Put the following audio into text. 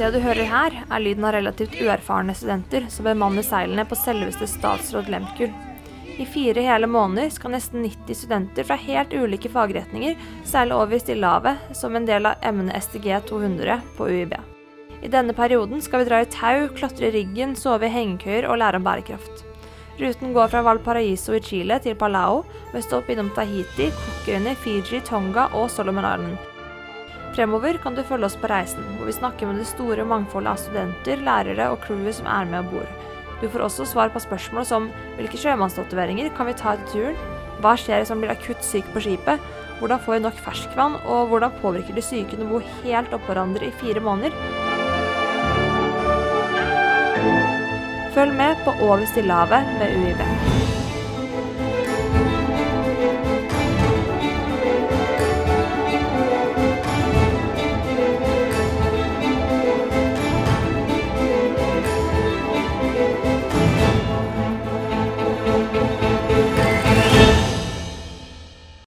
Det du hører her, er lyden av relativt uerfarne studenter som bemanner seilene på selveste statsråd Lemkul. I fire hele måneder skal nesten 90 studenter fra helt ulike fagretninger seile over i Stillehavet som en del av emnet STG 200 på UiB. I denne perioden skal vi dra i tau, klatre i riggen, sove i hengekøyer og lære om bærekraft. Ruten går fra Valparaiso i Chile til Palau, med stopp innom Tahiti, Cookøyene, Fiji, Tonga og Solomon Island. Fremover kan du følge oss på reisen, hvor vi snakker med det store mangfoldet av studenter, lærere og crewet som er med om bord. Du får også svar på spørsmål som hvilke sjømannstatoveringer kan vi ta etter turen, hva skjer hvis man blir akutt syk på skipet, hvordan får vi nok ferskvann, og hvordan påvirker de syke å bo helt oppå hverandre i fire måneder? Følg med på Over Stillehavet med UiB.